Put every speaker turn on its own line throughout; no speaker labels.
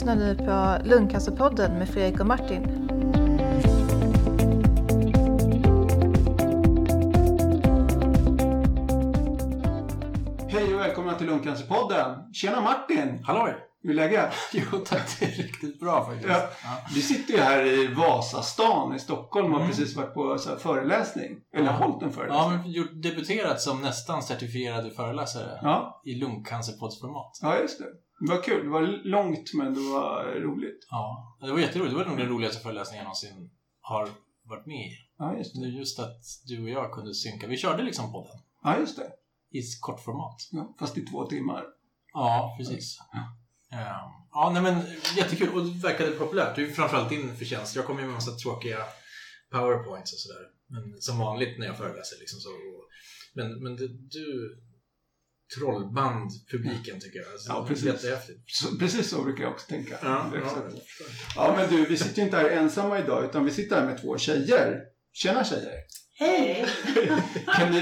lyssnar nu på Lungcancerpodden med Fredrik och Martin.
Hej och välkomna till Lungcancerpodden. Tjena Martin!
Halloj!
Hur är läget?
Jo tack, det är riktigt bra faktiskt.
Ja.
Ja.
Vi sitter ju här i Vasastan i Stockholm och har
Mm.
precis varit på så föreläsning. Eller
Ja.
hållit en
Ja,
föreläsning.
men gjort, debuterat som nästan certifierade föreläsare
Ja.
i lungcancerpoddsformat.
ja, just det. Det var kul. Det var långt men det var roligt.
Ja, det var jätteroligt. Det var nog den roligaste föreläsningen jag någonsin har varit med i.
Ja, just
Det
det.
är just att du och jag kunde synka. Vi körde liksom podden
Ja, just det.
i kortformat.
Ja, fast i två timmar.
Ja, precis. Ehm, Ja, nej men jättekul. Och det verkade populärt. Det är ju framförallt din förtjänst. Jag kommer ju med en massa tråkiga powerpoints och sådär. Men som vanligt när jag föreläser liksom så. Men, men det, du trollband publiken tycker jag. Alltså,
Ja, precis.
Jättehäftigt.
Så, precis så brukar jag också tänka.
Ja, ja.
Ja, men du, vi sitter ju inte här ensamma idag utan vi sitter här med två tjejer. Tjena tjejer!
Hej!
Kan ni,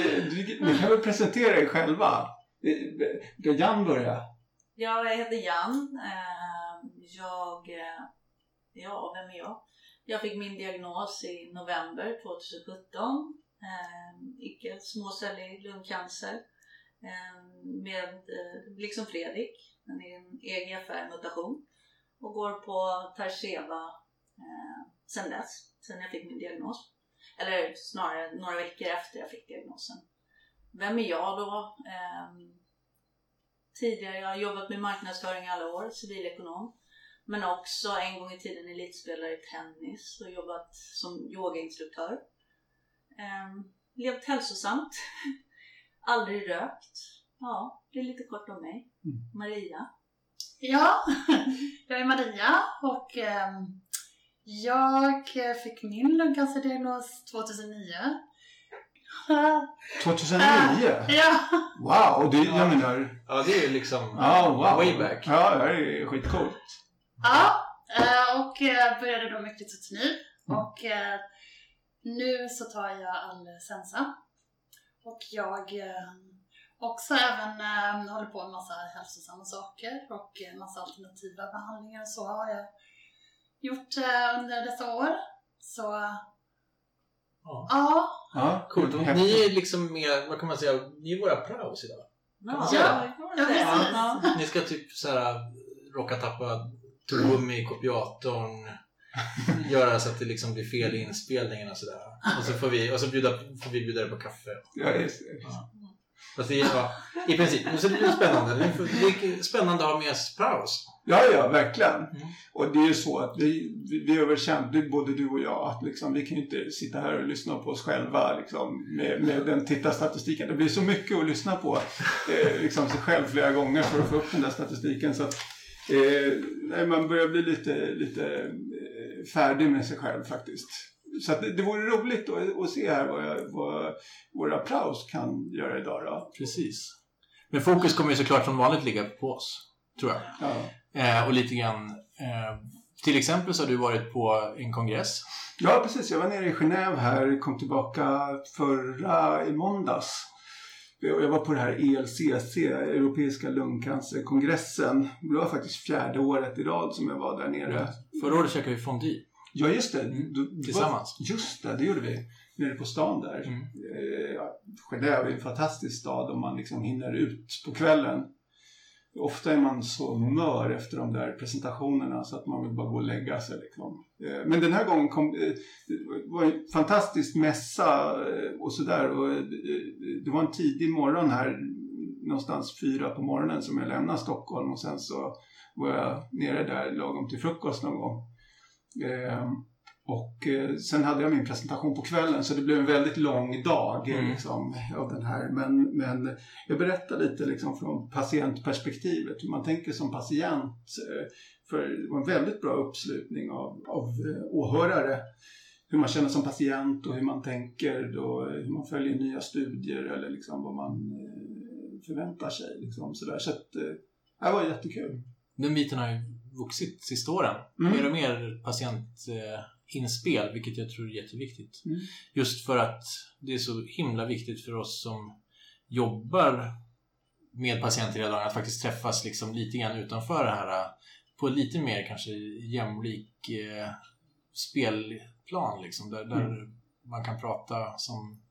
ni kan väl presentera er själva? Ska Jan börja?
Jag heter Jan. Ehm, jag... Eh, ja, vem är jag? Jag fick min diagnos i november 2017. Ehm, icke småcellig lungcancer. Ehm, med, eh, liksom Fredrik, den är en EGFR-mutation. Och går på Tarceva sen dess, sen jag fick min diagnos. Eller snarare några veckor efter jag fick diagnosen. Vem är jag då? Tidigare. Jag har jobbat med marknadsföring i alla år, civilekonom. Men också en gång i tiden elitspelare i tennis och jobbat som yogainstruktör. Ehm, levt hälsosamt. Aldrig rökt. Ja, det är lite kort om mig.
Mm.
Maria.
Ja, jag är Maria och ehm, jag fick min lungcancerdiagnos 2009.
2009?
ja,
Wow, och det, jag
Ja.
menar...
Ja, det är ju liksom
Ja, wow.
way back.
Ja, det är skitcoolt.
ja eh, och eh, började då med klitotomi
Mm.
och eh, nu så tar jag all Sensa. Och jag också även håller på med massa hälsosamma saker och eh, massa alternativa behandlingar och så har jag gjort under dessa år. Så
Ja.
ja,
Ja,
Coolt. Och. Ni är liksom med, vad kan man säga, ni är våra praos idag.
Ja,
Ja.
Ja, precis.
Ja.
Ni ska typ såhär råka tappa tuggummi i kopiatorn. göra så att det liksom blir fel i inspelningen och sådär. Och så får vi, och så bjuda, får vi bjuda dig på kaffe.
Ja, just det.
Fast det är, ja, i princip. Men så det blir spännande. Det är- det är spännande att ha med oss praos.
Ja, ja, verkligen.
Mm.
Och det är ju så att vi, vi, vi har väl är både du och jag, att liksom, vi kan ju inte sitta här och lyssna på oss själva liksom, med, med den tittarstatistiken. Det blir så mycket att lyssna på eh, liksom, sig själv flera gånger för att få upp den där statistiken. Så att, eh, nej, man börjar bli lite, lite eh, färdig med sig själv faktiskt. Så att det, det vore roligt att, att se här vad, jag, vad våra applaus kan göra idag. Då.
Precis. Men fokus kommer ju såklart som vanligt ligga på oss. Tror jag.
Ja.
Eh, och lite grann... Eh, till exempel så har du varit på en kongress.
Ja, precis. Jag var nere i Genève här, kom tillbaka förra i måndags. Jag var på det här ELCC, Europeiska lungcancerkongressen. Det var faktiskt fjärde året i rad som jag var där nere.
Förra året käkade vi fondue.
Ja, just det.
Mm,
Du-
tillsammans.
Var, just det, det gjorde vi. Nere på stan där.
Mm.
Eh, ja, Genève är en fantastisk stad om man liksom hinner ut på kvällen. Ofta är man så mör efter de där presentationerna så att man vill bara gå och lägga sig. Liksom. Eh, men den här gången kom, eh, det var en fantastisk mässa eh, och sådär. Det var en tidig morgon här, någonstans fyra på morgonen som jag lämnade Stockholm och sen så var jag nere där lagom till frukost någon gång. Och eh, sen hade jag min presentation på kvällen så det blev en väldigt lång dag
Mm.
liksom, av den här. Men, men jag berättar lite liksom, från patientperspektivet, hur man tänker som patient. Eh, för det var en väldigt bra uppslutning av, av eh, åhörare. Hur man känner som patient och hur man tänker eh, hur man följer nya studier eller liksom vad man förväntar sig. Liksom, sådär. Så att, det var jättekul.
Den biten har ju vuxit sista åren.
Mm.
Mer och mer patientinspel, vilket jag tror är jätteviktigt.
Mm.
Just för att det är så himla viktigt för oss som jobbar med patienter hela dagen att faktiskt träffas liksom lite grann utanför det här på lite mer kanske jämlik eh, spelplan liksom. Där, där
Mm.
man kan prata som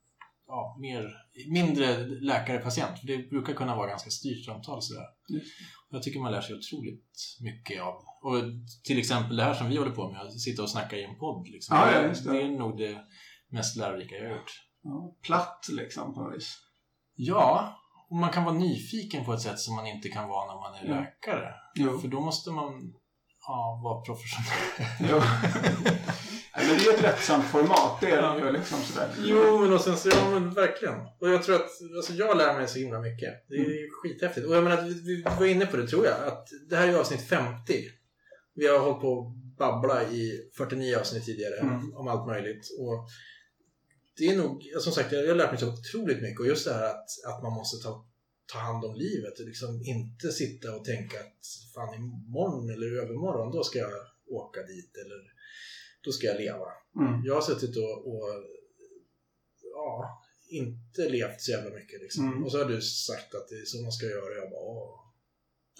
ja, mer, mindre läkare-patient. För det brukar kunna vara ganska styrt samtal sådär.
Just
Jag tycker man lär sig otroligt mycket av. Och till exempel det här som vi håller på med, att sitta och snacka i en podd. Liksom.
Ja, ja, det.
det är nog det mest lärorika jag har gjort.
Ja, platt liksom på något vis.
Ja, och man kan vara nyfiken på ett sätt som man inte kan vara när man är läkare.
Jo.
För då måste man ja, vara professionell.
Men det är ett lättsamt format, det är
Ja.
ju liksom sådär.
Jo, men och sen så, ja men verkligen. Och jag tror att, alltså jag lär mig så himla mycket. Det är
Mm.
skithäftigt. Och jag menar, vi, vi var inne på det tror jag, att det här är avsnitt 50. Vi har hållit på att babbla i 49 avsnitt tidigare
Mm.
om allt möjligt. Och det är nog, som sagt, jag har lärt mig så otroligt mycket. Och just det här att, att man måste ta, ta hand om livet och liksom inte sitta och tänka att fan imorgon eller övermorgon då ska jag åka dit eller då ska jag leva.
Mm.
Jag har suttit och, och ja, inte levt så jävla mycket liksom.
Mm.
Och så har du sagt att det är så man ska göra och jag bara åh.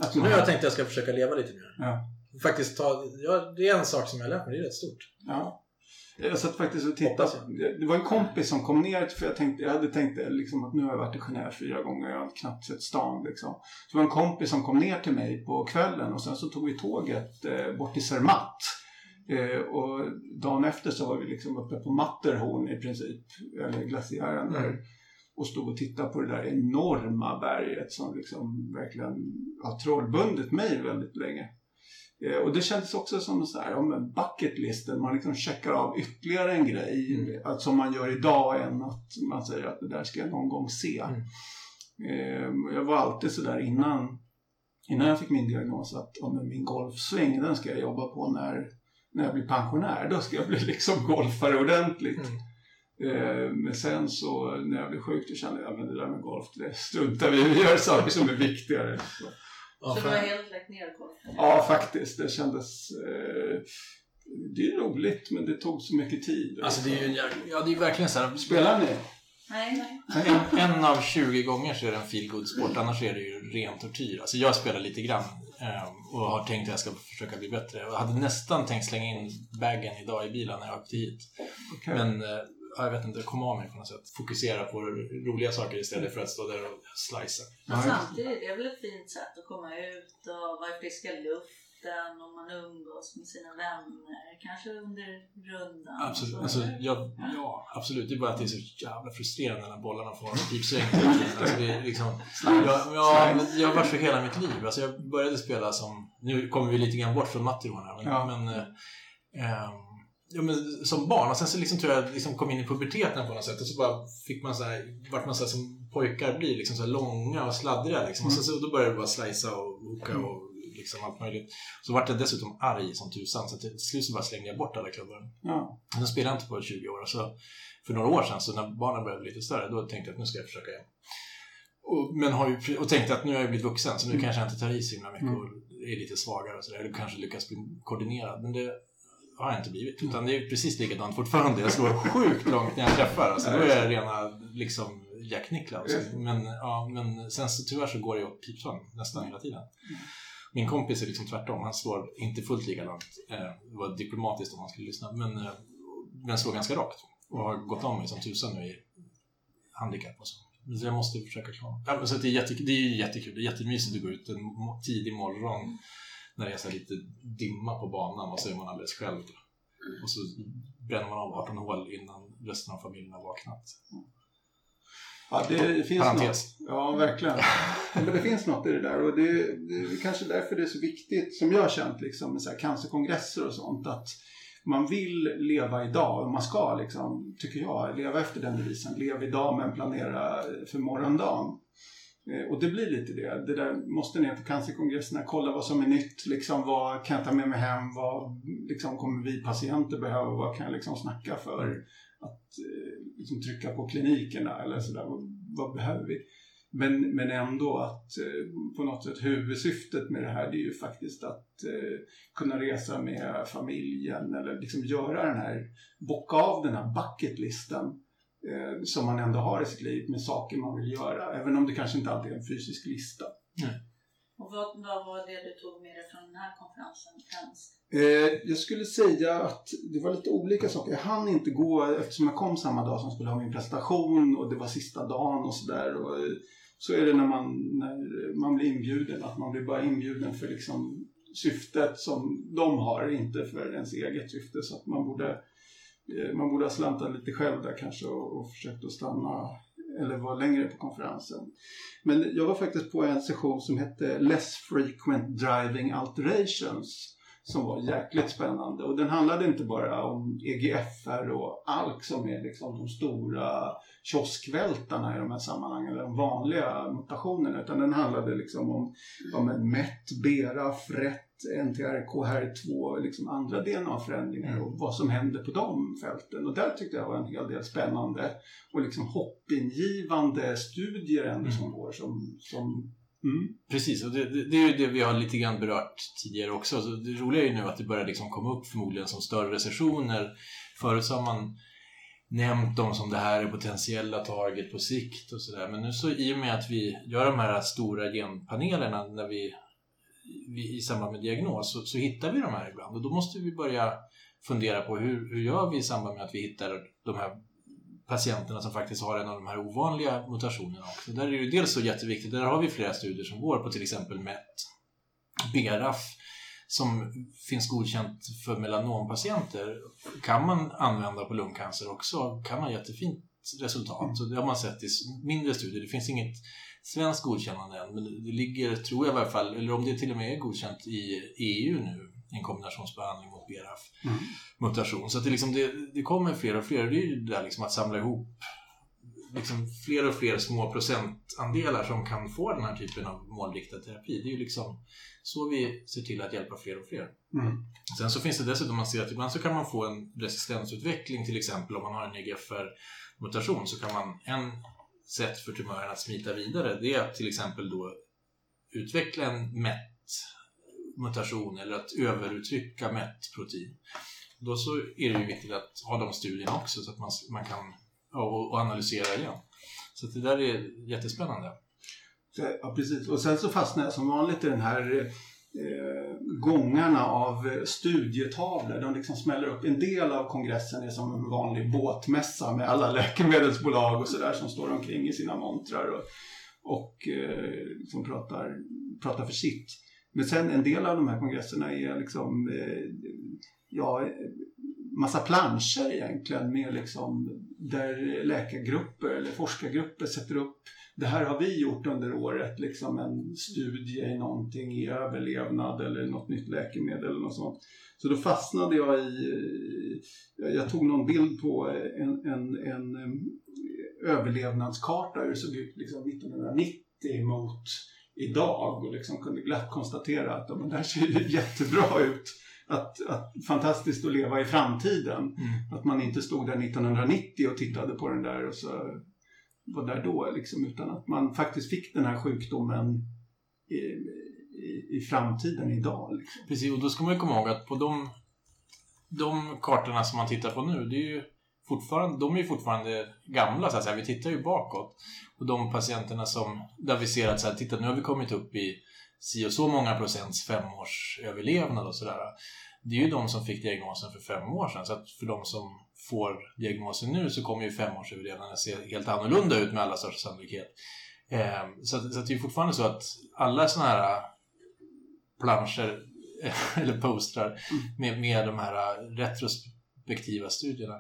Att
Så nu har jag tänkt att jag ska försöka leva lite mer.
Ja.
Faktiskt ta, ja, det är en sak som jag har lärt mig, det är rätt stort.
Ja. Jag satt faktiskt och tittade. Det var en kompis som kom ner, för jag, tänkte, jag hade tänkt liksom att nu har jag varit i Genève fyra gånger, jag har knappt sett stan. Liksom. Så det var en kompis som kom ner till mig på kvällen och sen så tog vi tåget eh, bort till Zermatt. Eh, och dagen efter så var vi liksom uppe på Matterhorn i princip, eller glaciären där.
Mm.
Och stod och tittade på det där enorma berget som liksom verkligen har trollbundit mig väldigt länge. Eh, Och det kändes också som så här, om en bucketlisten, man liksom checkar av ytterligare en grej
Mm.
att, som man gör idag än att man säger att det där ska jag någon gång se.
Mm.
Eh, Jag var alltid så där innan, innan jag fick min diagnos att om min golfsving, den ska jag jobba på när, när jag blir pensionär. Då ska jag bli liksom golfare ordentligt.
Mm.
Eh, Men sen så när jag blev sjuk då kände jag att det där med golf, det struntar vi. Vi gör saker som är viktigare. Så.
Ja,
så du har helt lagt ner golfen?
Ja, faktiskt. Det kändes... Eh, det är roligt, men det tog så mycket tid.
Alltså det är ju en jävla- ja, det är ju verkligen så här.
Spelar ni?
Nej.
En, en av 20 gånger så är det en feel good sport annars är det ju ren tortyr. Alltså jag spelar lite grann och har tänkt att jag ska försöka bli bättre. Jag hade nästan tänkt slänga in bagen idag i bilen när jag åkte hit.
Okej.
Men eh, ja, jag vet inte, kom av mig på något sätt. Fokusera på roliga saker istället för att stå där och slicea.
Men samtidigt, det är väl ett fint sätt att komma ut och vara i friska luften och man umgås med sina vänner. Kanske under rundan.
Absolut.
Så-
Alltså, jag, ja, absolut. Det är bara att det är så jävla frustrerande när bollarna får pipsväng. Alltså, det är liksom, jag, ja, jag har varit så hela mitt liv. Alltså, jag började spela som, nu kommer vi lite grann bort från Matterhorn här, men,
Ja.
men, eh, ehm, ja, men som barn. Och sen så liksom tror jag liksom kom in i puberteten på något sätt och så bara fick man så här, vart man så här som pojkar blir, liksom så här långa och sladdriga liksom. Och sen så då började det bara slicea och hooka och liksom allt möjligt. Så vart jag dessutom arg som tusan så till slut så bara slängde jag bort alla klubbar.
Ja.
Sen spelade jag inte på 20 år. Så för några år sedan, så när barnen började bli lite större, då tänkte jag att nu ska jag försöka igen. Och, men har ju, och tänkte att nu har jag blivit vuxen, så nu kanske jag inte tar i så himla mycket
Mm.
och är lite svagare och sådär. Eller kanske lyckas bli koordinerad. Men det har jag inte blivit. Utan det är precis likadant fortfarande. Jag slår sjukt långt när jag träffar. Alltså, då är jag rena liksom Jack Nicklaus. Men, ja, men sen så tyvärr så går det åt pipsvang nästan hela tiden. Min kompis är liksom tvärtom. Han slår inte fullt lika långt. Eh, det var diplomatiskt om han skulle lyssna. Men, eh, den slår ganska rakt. Och har gått om mig som tusan nu i handikapp och så. Så jag måste försöka klara. Ja, så det, är jättekul, det är ju jättekul. Det är jättemysigt att gå ut en tidig morgon när det är så lite dimma på banan och så är man alldeles själv. Och så bränner man av 18 hål innan resten av familjen har vaknat.
Ja, det finns
Parentes.
något. Ja, verkligen. Men det finns något i det där och det, det är kanske därför det är så viktigt, som jag har känt liksom, med så här cancerkongresser och sånt, att man vill leva idag och man ska, liksom, tycker jag, leva efter den devisen. Lev idag men planera för morgondagen. Eh, Och det blir lite det. Det där måste ner på cancerkongresserna, kolla vad som är nytt, liksom, vad kan jag ta med mig hem, vad liksom, kommer vi patienter behöva, vad kan jag liksom snacka för att eh, liksom, trycka på klinikerna eller sådär, vad, vad behöver vi? Men, men ändå att eh, på något sätt huvudsyftet med det här det är ju faktiskt att eh, kunna resa med familjen eller liksom göra den här, bocka av den här bucketlisten eh, som man ändå har i sitt liv med saker man vill göra. Även om det kanske inte alltid är en fysisk lista.
Och vad, vad var det du tog med dig från den här konferensen främst?
Eh, jag skulle säga att det var lite olika saker. Jag hann inte gå eftersom jag kom samma dag som jag skulle ha min presentation och det var sista dagen och sådär. Eh, så är det när man, när man blir inbjuden, att man blir bara inbjuden för liksom syftet som de har, inte för ens eget syfte. Så att man borde, eh, man borde ha slantat lite själv där kanske och, och försökt att stanna eller var längre på konferensen. Men jag var faktiskt på en session som hette Less Frequent Driving Alterations som var jäkligt spännande. Och den handlade inte bara om EGFR och ALK som är liksom de stora kioskvältarna i de här sammanhangen, eller de vanliga mutationerna, utan den handlade liksom om, om MET, BRAF, RET, NTRK, HER2, liksom andra DNA-förändringar och vad som händer på de fälten. Och där tyckte jag var en hel del spännande och liksom hoppingivande studier ändå som går som, som Mm.
Precis, och det, det, det är ju det vi har lite grann berört tidigare också. Så det roliga är ju nu att det börjar liksom komma upp förmodligen som större sessioner. Förut så har man nämnt dem som det här är potentiella target på sikt och sådär. Men nu så i och med att vi gör de här stora genpanelerna när vi, vi i samband med diagnos så, så, hittar vi de här ibland. Och då måste vi börja fundera på hur, hur gör vi i samband med att vi hittar de här patienterna som faktiskt har en av de här ovanliga mutationerna också. Där är det ju dels så jätteviktigt, där har vi flera studier som går på till exempel MET, BRAF som finns godkänt för melanompatienter kan man använda på lungcancer också, kan ha jättefint resultat. Så det har man sett i mindre studier. Det finns inget svenskt godkännande än, men det ligger, tror jag i alla fall, eller om det till och med är godkänt i EU nu, en kombinationsbehandling mot BRAF-mutation. Mm. Så att det, liksom, det, det, kommer fler och fler. Det är ju det där liksom att samla ihop liksom fler och fler små procentandelar som kan få den här typen av målriktad terapi. Det är ju liksom så vi ser till att hjälpa fler och fler. Mm. Sen så finns det dessutom, man ser att ibland så kan man få en resistensutveckling till exempel om man har en EGFR-mutation så kan man, en sätt för tumören att smita vidare det är att till exempel då utveckla en mätt mutation eller att överuttrycka mätt protein. Då så är det ju viktigt att ha de studierna också så att man, man kan och, och analysera igen. Så det där är jättespännande.
Ja, precis. Och sen så fastnar jag som vanligt i den här Eh, gångarna av eh, studietavlor. De liksom smäller upp. En del av kongressen är som en vanlig båtmässa med alla läkemedelsbolag och sådär som står omkring i sina montrar och, och eh, som pratar, pratar för sitt. Men sen en del av de här kongresserna är liksom eh, ja, eh, massa planscher egentligen med liksom där läkargrupper eller forskargrupper sätter upp det här har vi gjort under året, liksom en studie i någonting i överlevnad eller något nytt läkemedel eller något sånt. Så då fastnade jag i, jag tog någon bild på en, en, en överlevnadskarta hur det såg ut liksom 1990 mot idag och liksom kunde glatt konstatera att men det här ser ju jättebra ut att, att fantastiskt att leva i framtiden. Mm. Att man inte stod där 1990 och tittade på den där och så var där då liksom, utan att man faktiskt fick den här sjukdomen i, i, i framtiden idag. Liksom.
Precis, och då ska man ju komma ihåg att på de, de kartorna som man tittar på nu, det är ju fortfarande, de är ju fortfarande gamla så att säga. Vi tittar ju bakåt. Och de patienterna som, där vi ser att så här, titta nu har vi kommit upp i si och så många procents femårsöverlevnad och sådär. Det är ju de som fick diagnosen för fem år sedan. Så att för de som får diagnosen nu så kommer ju femårsöverlevnaden se helt annorlunda ut med alla största sannolikhet. Eh, så, så det är fortfarande så att alla sådana här planscher eller postrar mm. med, med de här retrospektiva studierna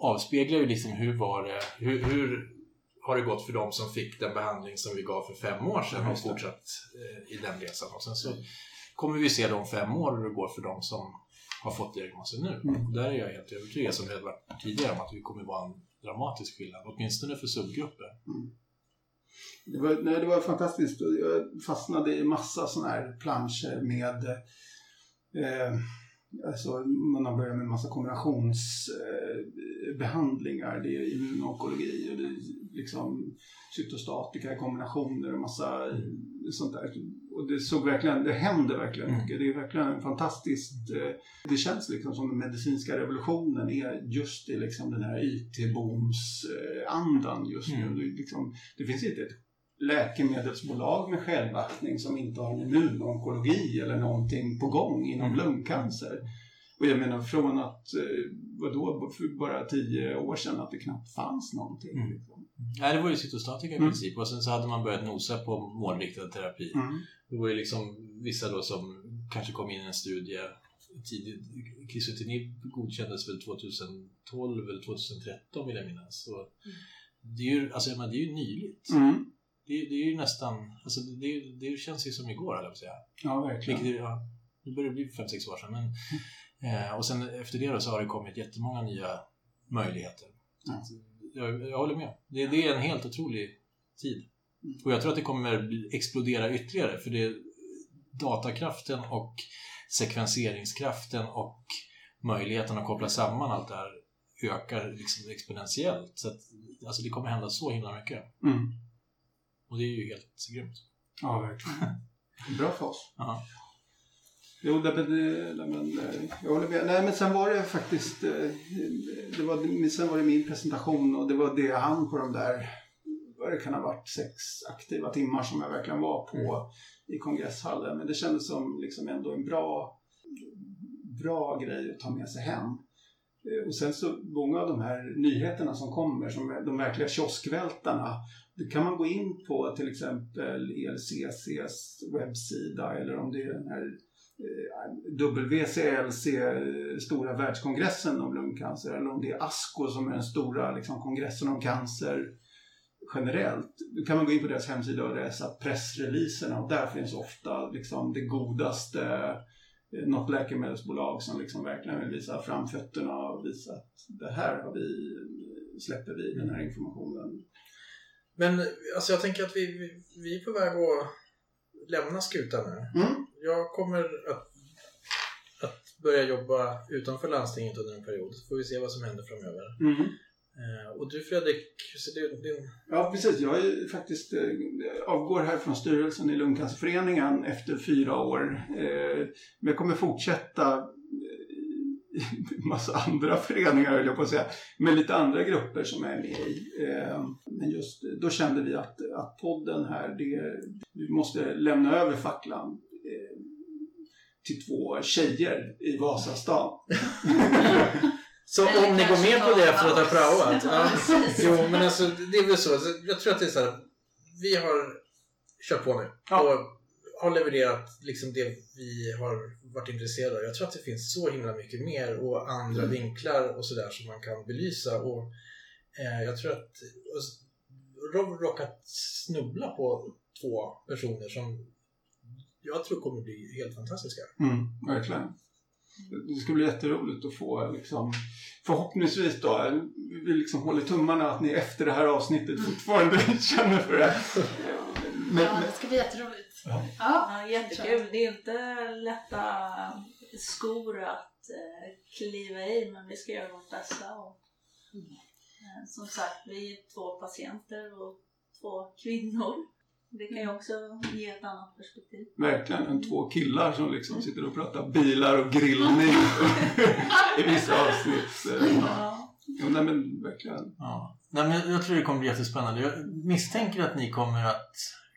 avspeglar ju liksom hur var det, hur, hur har det gått för de som fick den behandling som vi gav för fem år sedan och fortsatt eh, i den resan. Och sen så kommer vi se de fem år hur det går för de som har fått diagnosen nu. Mm. Där är jag helt övertygad, som har varit tidigare, om att vi kommer vara en dramatisk skillnad, åtminstone för subgrupper. Mm.
Det var, nej, det var fantastiskt. Jag fastnade i massa sådana här planscher med eh, Alltså, man har börjat med massa kombinationsbehandlingar. Eh, det är immunonkologi och det är liksom cytostatika i kombinationer och massa sånt där. Och det såg verkligen, det händer verkligen mm. mycket. Det är verkligen fantastiskt. Eh, det känns liksom som den medicinska revolutionen är just i liksom den här IT-booms-andan just nu. Mm. Det, liksom, det finns inte ett läkemedelsbolag med självaktning som inte har en immunonkologi eller någonting på gång inom
Mm.
lungcancer. Och jag menar från att, eh, vadå, för bara tio år sedan att det knappt fanns någonting.
Mm.
Liksom.
Nej, det var ju cytostatika i
Mm.
princip och sen så hade man börjat nosa på målriktad terapi.
Mm.
Det var ju liksom vissa då som kanske kom in i en studie tidigt. Krisotinib godkändes väl 2012 eller 2013 vill jag minnas. Så det, är ju, alltså, jag det är ju nyligt.
Mm.
Det, är- det är ju nästan, alltså, det, det, det känns ju som igår, eller säga.
Ja, verkligen.
Vilket, är- ja, det börjar bli 5-6 år sedan. Men, eh, och sen efter det då så har det kommit jättemånga nya möjligheter. Att, jag, jag håller med. Det, det är en helt otrolig tid.
Mm.
Och jag tror att det kommer explodera ytterligare för det datakraften och sekvenseringskraften och möjligheten att koppla samman allt det här ökar liksom exponentiellt. Så att, alltså det kommer hända så himla mycket.
Mm.
Och det är ju helt grymt.
Ja, verkligen. Bra för oss.
Ja.
Jo, det, men, eh, men, eh, jag håller med. Nej, men sen var det faktiskt, eh, det var, sen var det min presentation och det var det jag hann på de där, vad det kan ha varit, sex aktiva timmar som jag verkligen var på i kongresshallen. Men det kändes som liksom ändå en bra, bra grej att ta med sig hem. Och sen så många av de här nyheterna som kommer, som de verkliga kioskvältarna, det kan man gå in på till exempel ELCCs webbsida eller om det är den här WCLC, stora världskongressen om lungcancer, eller om det är ASCO som är den stora liksom, kongressen om cancer generellt. Då kan man gå in på deras hemsida och läsa pressreleaserna och där finns ofta liksom, det godaste eh, något läkemedelsbolag som liksom verkligen vill visa framfötterna och visa att det här har vi, släpper vi den här informationen.
Men alltså jag tänker att vi, vi, vi är på väg att lämna skutan nu.
Mm.
Jag kommer att, att börja jobba utanför landstinget under en period. Så får vi se vad som händer framöver.
Mm.
Eh, och du Fredrik, hur ser det, din...
Ja, precis. Jag är faktiskt eh, avgår här från styrelsen i Lungcancerföreningen efter fyra år. Eh, men jag kommer fortsätta i massa andra föreningar, höll jag på att säga, med lite andra grupper som jag är med i. Men just då kände vi att, att podden här, det, vi måste lämna över facklan till två tjejer i Vasastan.
Så
Eller
om ni går med på det efter att ha praoat? Ja. Jo, men alltså det är väl så. Alltså, Jag tror att det är så här. Vi har kört på nu
Ja.
och har levererat liksom det vi har varit intresserade av. Jag tror att det finns så himla mycket mer och andra
Mm.
vinklar och sådär som man kan belysa. Och eh, jag tror att och s- Rob råkat snubbla på två personer som jag tror kommer bli helt fantastiska.
Mm, verkligen. Det ska bli jätteroligt att få liksom, förhoppningsvis då, vi liksom håller tummarna att ni efter det här avsnittet fortfarande känner för det. Men,
Ja, det ska bli jätteroligt.
Ja.
Ja.
Jättekul. Det är inte lätta skor att eh, kliva i, men vi ska göra vårt bästa. Och, eh, som sagt, vi är två patienter och två kvinnor. Det kan ju också ge ett annat perspektiv.
verkligen en två killar som liksom sitter och pratar bilar och grillning i vissa avsnitt.
Ja.
Jo, nej men verkligen.
Ja. Nej, men jag tror det kommer bli jättespännande. Jag misstänker att ni kommer att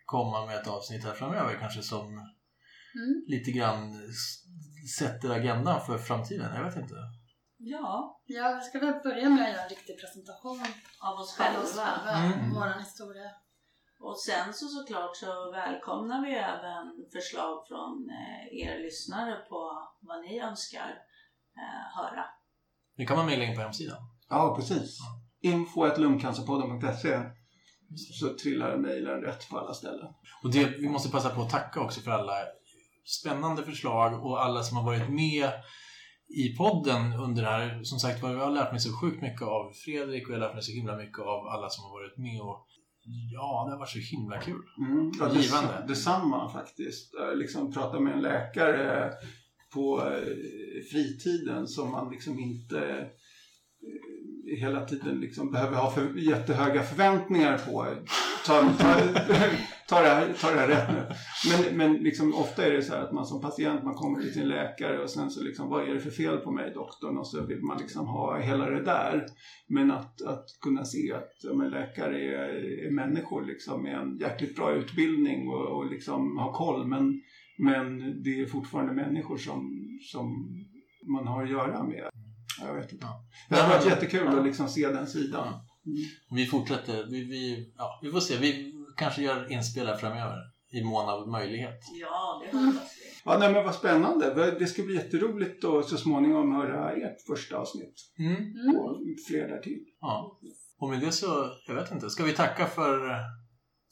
komma med ett avsnitt här framöver kanske som
Mm.
lite grann sätter agendan för framtiden. Jag vet inte.
ja,
Ja, vi ska väl börja med att göra en riktig presentation
av oss själva,
Mm.
vår historia.
Och sen så såklart så välkomnar vi även förslag från eh, er lyssnare på vad ni önskar eh, höra.
Det kan man mejla in på hemsidan.
Ja, precis. info.lungcancerpodden.se så trillar mejlen rätt på alla ställen.
Och det, vi måste passa på att tacka också för alla spännande förslag och alla som har varit med i podden under det här. Som sagt var, jag har lärt mig så sjukt mycket av Fredrik och jag har lärt mig så himla mycket av alla som har varit med. Och ja, det varit så himla kul.
Mm, ja,
Givande.
detsamma faktiskt. Eh, Liksom prata med en läkare på eh, fritiden som man liksom inte eh, hela tiden liksom behöver ha för, jättehöga förväntningar på. Ta, ta, ta, det, här, ta det här rätt nu. Men, men liksom, ofta är det så här att man som patient man kommer till sin läkare och sen så liksom, vad är det för fel på mig doktorn? Och så vill man liksom ha hela det där. Men att, att kunna se att ja, men läkare är, är människor liksom, med en jäkligt bra utbildning och, och liksom ha koll. Men, men det är fortfarande människor som, som man har att göra med. Jag vet inte.
Ja.
Det har varit jättekul att liksom se den sidan. Mm.
Vi fortsätter. Vi, vi, ja, vi får se. Vi kanske gör inspel här framöver i mån av möjlighet.
Ja, det hoppas vi.
Ja, nej, men vad spännande. Det ska bli jätteroligt att så småningom höra ert första avsnitt.
Mm.
Och fler där till.
Ja. Och med det så, jag vet inte, ska vi tacka för,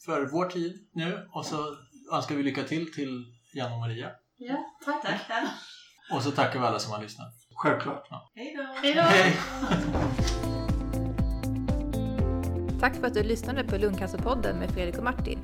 för vår tid nu och så önskar vi lycka till till Jan och Maria.
Ja, tack.
Tack, tack.
Och så tackar vi alla som har lyssnat.
Självklart.
Hej då.
Hej då!
Tack för att du lyssnade på Lungcancerpodden med Fredrik och Martin.